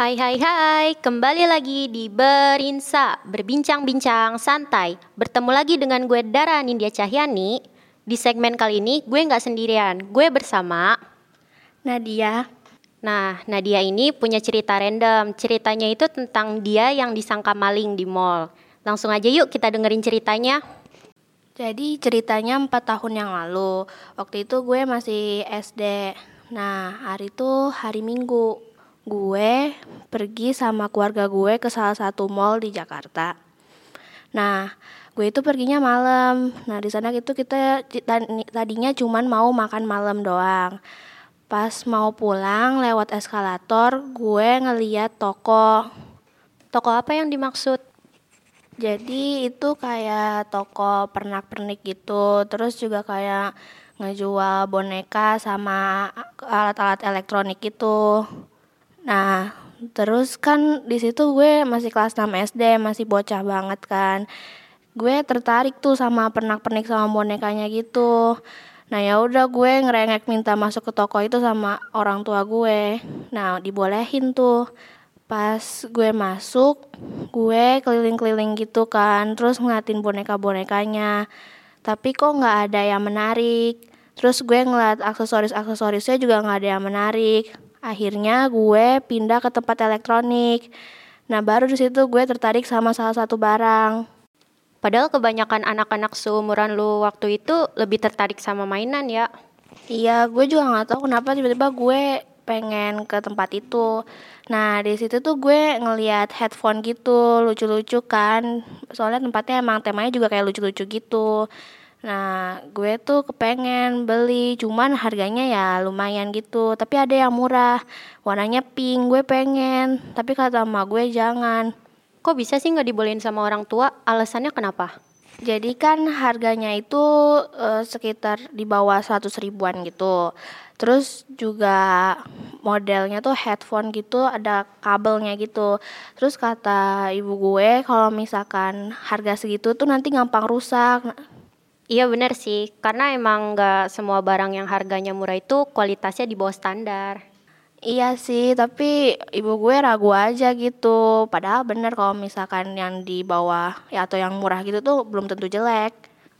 Hai hai hai, kembali lagi di Berinsa, berbincang-bincang santai. Bertemu lagi dengan gue Dara Nindya Cahyani. Di segmen kali ini gue nggak sendirian, gue bersama Nadia. Nah, Nadia ini punya cerita random. Ceritanya itu tentang dia yang disangka maling di mall. Langsung aja yuk kita dengerin ceritanya. Jadi ceritanya 4 tahun yang lalu. Waktu itu gue masih SD. Nah, hari itu hari Minggu. Gue pergi sama keluarga gue ke salah satu mall di Jakarta. Nah, gue itu perginya malam. Nah, di sana itu kita tadinya cuman mau makan malam doang. Pas mau pulang lewat eskalator, gue ngeliat toko. Toko apa yang dimaksud? Jadi itu kayak toko pernak-pernik gitu. Terus juga kayak ngejual boneka sama alat-alat elektronik gitu. Nah, terus kan di situ gue masih kelas 6 SD, masih bocah banget kan. Gue tertarik tuh sama pernak-pernik sama bonekanya gitu. Nah ya udah gue ngerengek minta masuk ke toko itu sama orang tua gue. Nah dibolehin tuh. Pas gue masuk, gue keliling-keliling gitu kan, terus ngeliatin boneka-bonekanya. Tapi kok nggak ada yang menarik. Terus gue ngeliat aksesoris-aksesorisnya juga nggak ada yang menarik. Akhirnya gue pindah ke tempat elektronik. Nah baru di situ gue tertarik sama salah satu barang. Padahal kebanyakan anak-anak seumuran lu waktu itu lebih tertarik sama mainan ya. Iya, gue juga nggak tahu kenapa tiba-tiba gue pengen ke tempat itu. Nah, di situ tuh gue ngeliat headphone gitu, lucu-lucu kan. Soalnya tempatnya emang temanya juga kayak lucu-lucu gitu. Nah, gue tuh kepengen beli, cuman harganya ya lumayan gitu. Tapi ada yang murah, warnanya pink, gue pengen. Tapi kata emak gue jangan. Kok bisa sih nggak dibolehin sama orang tua? Alasannya kenapa? Jadi kan harganya itu uh, sekitar di bawah 100 ribuan gitu. Terus juga modelnya tuh headphone gitu ada kabelnya gitu. Terus kata ibu gue kalau misalkan harga segitu tuh nanti gampang rusak. Iya bener sih, karena emang nggak semua barang yang harganya murah itu kualitasnya di bawah standar. Iya sih, tapi ibu gue ragu aja gitu. Padahal bener kalau misalkan yang di bawah ya atau yang murah gitu tuh belum tentu jelek.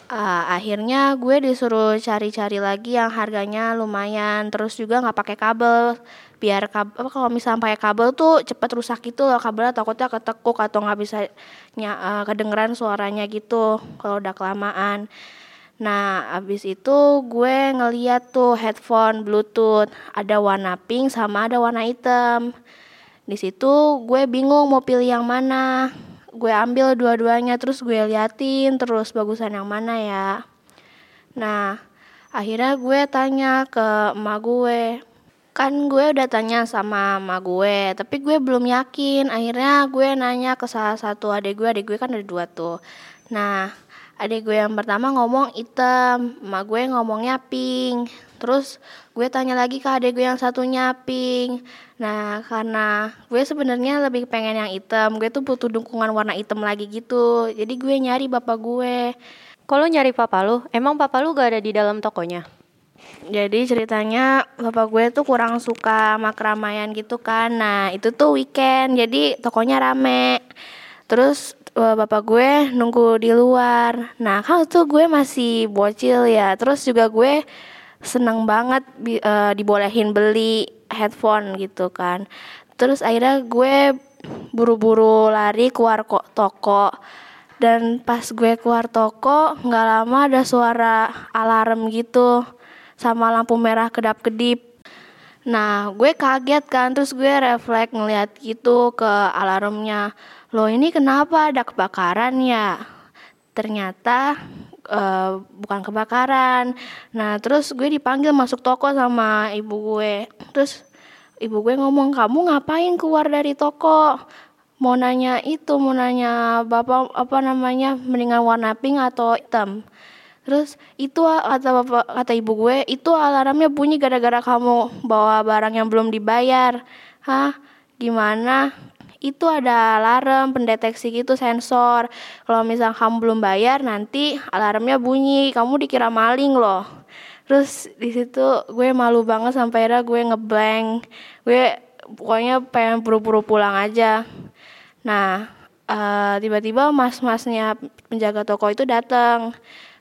Uh, akhirnya gue disuruh cari-cari lagi yang harganya lumayan, terus juga nggak pakai kabel. Biar kabel apa kalau misalnya pakai kabel tuh cepet rusak gitu loh kabelnya takutnya ketekuk atau nggak bisa uh, kedengeran suaranya gitu kalau udah kelamaan. Nah, abis itu gue ngeliat tuh headphone Bluetooth, ada warna pink sama ada warna hitam. Di situ gue bingung mau pilih yang mana. Gue ambil dua-duanya terus gue liatin terus bagusan yang mana ya. Nah, akhirnya gue tanya ke emak gue. Kan gue udah tanya sama emak gue, tapi gue belum yakin. Akhirnya gue nanya ke salah satu adik gue, adik gue kan ada dua tuh. Nah, adik gue yang pertama ngomong hitam, emak gue ngomongnya pink. Terus gue tanya lagi ke adik gue yang satunya pink. Nah, karena gue sebenarnya lebih pengen yang hitam, gue tuh butuh dukungan warna hitam lagi gitu. Jadi gue nyari bapak gue. Kalau nyari papa lu, emang papa lu gak ada di dalam tokonya? Jadi ceritanya bapak gue tuh kurang suka sama keramaian gitu kan. Nah, itu tuh weekend, jadi tokonya rame. Terus bapak gue nunggu di luar. Nah, kan tuh gue masih bocil ya. Terus juga gue seneng banget uh, dibolehin beli headphone gitu kan. Terus akhirnya gue buru-buru lari keluar kok toko. Dan pas gue keluar toko, nggak lama ada suara alarm gitu sama lampu merah kedap-kedip. Nah, gue kaget kan, terus gue refleks ngeliat gitu ke alarmnya. Loh ini kenapa ada kebakaran ya? Ternyata uh, bukan kebakaran. Nah terus gue dipanggil masuk toko sama ibu gue. Terus ibu gue ngomong kamu ngapain keluar dari toko? Mau nanya itu mau nanya bapak apa namanya mendingan warna pink atau hitam terus itu kata bapak kata ibu gue itu alarmnya bunyi gara-gara kamu bawa barang yang belum dibayar. Hah? Gimana? Itu ada alarm pendeteksi gitu sensor. Kalau misal kamu belum bayar nanti alarmnya bunyi. Kamu dikira maling loh. Terus di situ gue malu banget sampai akhirnya gue ngeblank. Gue pokoknya pengen buru-buru pulang aja. Nah uh, tiba-tiba mas-masnya penjaga toko itu datang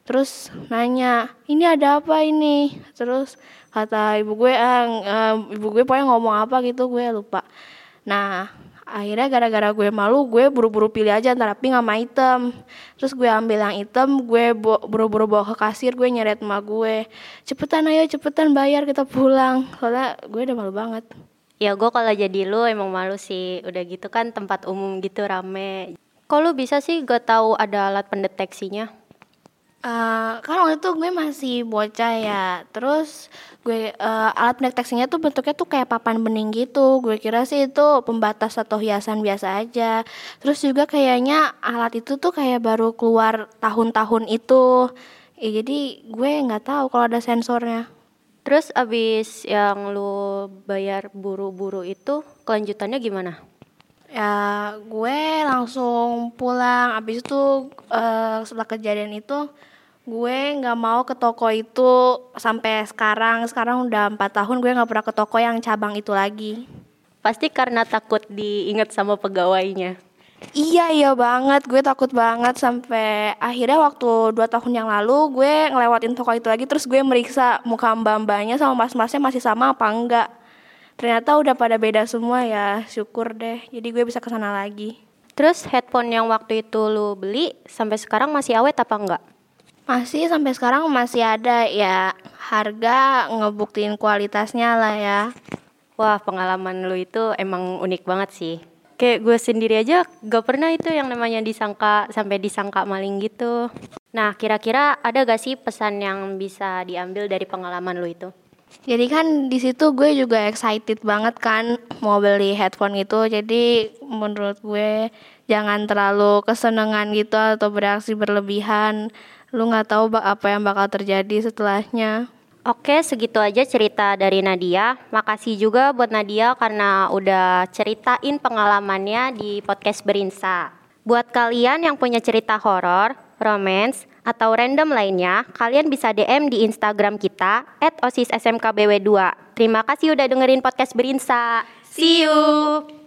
terus nanya ini ada apa ini? Terus kata ibu gue ah, uh, ibu gue pokoknya ngomong apa gitu gue lupa. Nah akhirnya gara-gara gue malu gue buru-buru pilih aja antara pink sama hitam. Terus gue ambil yang hitam gue buru-buru bawa ke kasir gue nyeret emak gue cepetan ayo cepetan bayar kita pulang. Soalnya gue udah malu banget. Ya gue kalau jadi lu emang malu sih. Udah gitu kan tempat umum gitu rame. Kok bisa sih gak tahu ada alat pendeteksinya Uh, kan waktu itu gue masih bocah ya. Terus gue uh, alat pendeteksinya tuh bentuknya tuh kayak papan bening gitu. Gue kira sih itu pembatas atau hiasan biasa aja. Terus juga kayaknya alat itu tuh kayak baru keluar tahun-tahun itu. Ya, jadi gue nggak tahu kalau ada sensornya. Terus abis yang lu bayar buru-buru itu kelanjutannya gimana ya gue langsung pulang. Abis itu uh, setelah kejadian itu gue nggak mau ke toko itu sampai sekarang. Sekarang udah empat tahun gue nggak pernah ke toko yang cabang itu lagi. Pasti karena takut diingat sama pegawainya. Iya iya banget. Gue takut banget sampai akhirnya waktu dua tahun yang lalu gue ngelewatin toko itu lagi. Terus gue meriksa muka mbak mbaknya sama mas masnya masih sama apa enggak ternyata udah pada beda semua ya syukur deh jadi gue bisa ke sana lagi terus headphone yang waktu itu lu beli sampai sekarang masih awet apa enggak masih sampai sekarang masih ada ya harga ngebuktiin kualitasnya lah ya. Wah pengalaman lu itu emang unik banget sih. Kayak gue sendiri aja gak pernah itu yang namanya disangka sampai disangka maling gitu. Nah kira-kira ada gak sih pesan yang bisa diambil dari pengalaman lu itu? Jadi kan di situ gue juga excited banget kan mau beli headphone itu. Jadi menurut gue jangan terlalu kesenangan gitu atau bereaksi berlebihan lu nggak tahu apa yang bakal terjadi setelahnya. Oke, segitu aja cerita dari Nadia. Makasih juga buat Nadia karena udah ceritain pengalamannya di podcast Berinsa. Buat kalian yang punya cerita horor, romance, atau random lainnya, kalian bisa DM di Instagram kita @osissmkbw2. Terima kasih udah dengerin podcast Berinsa. See you.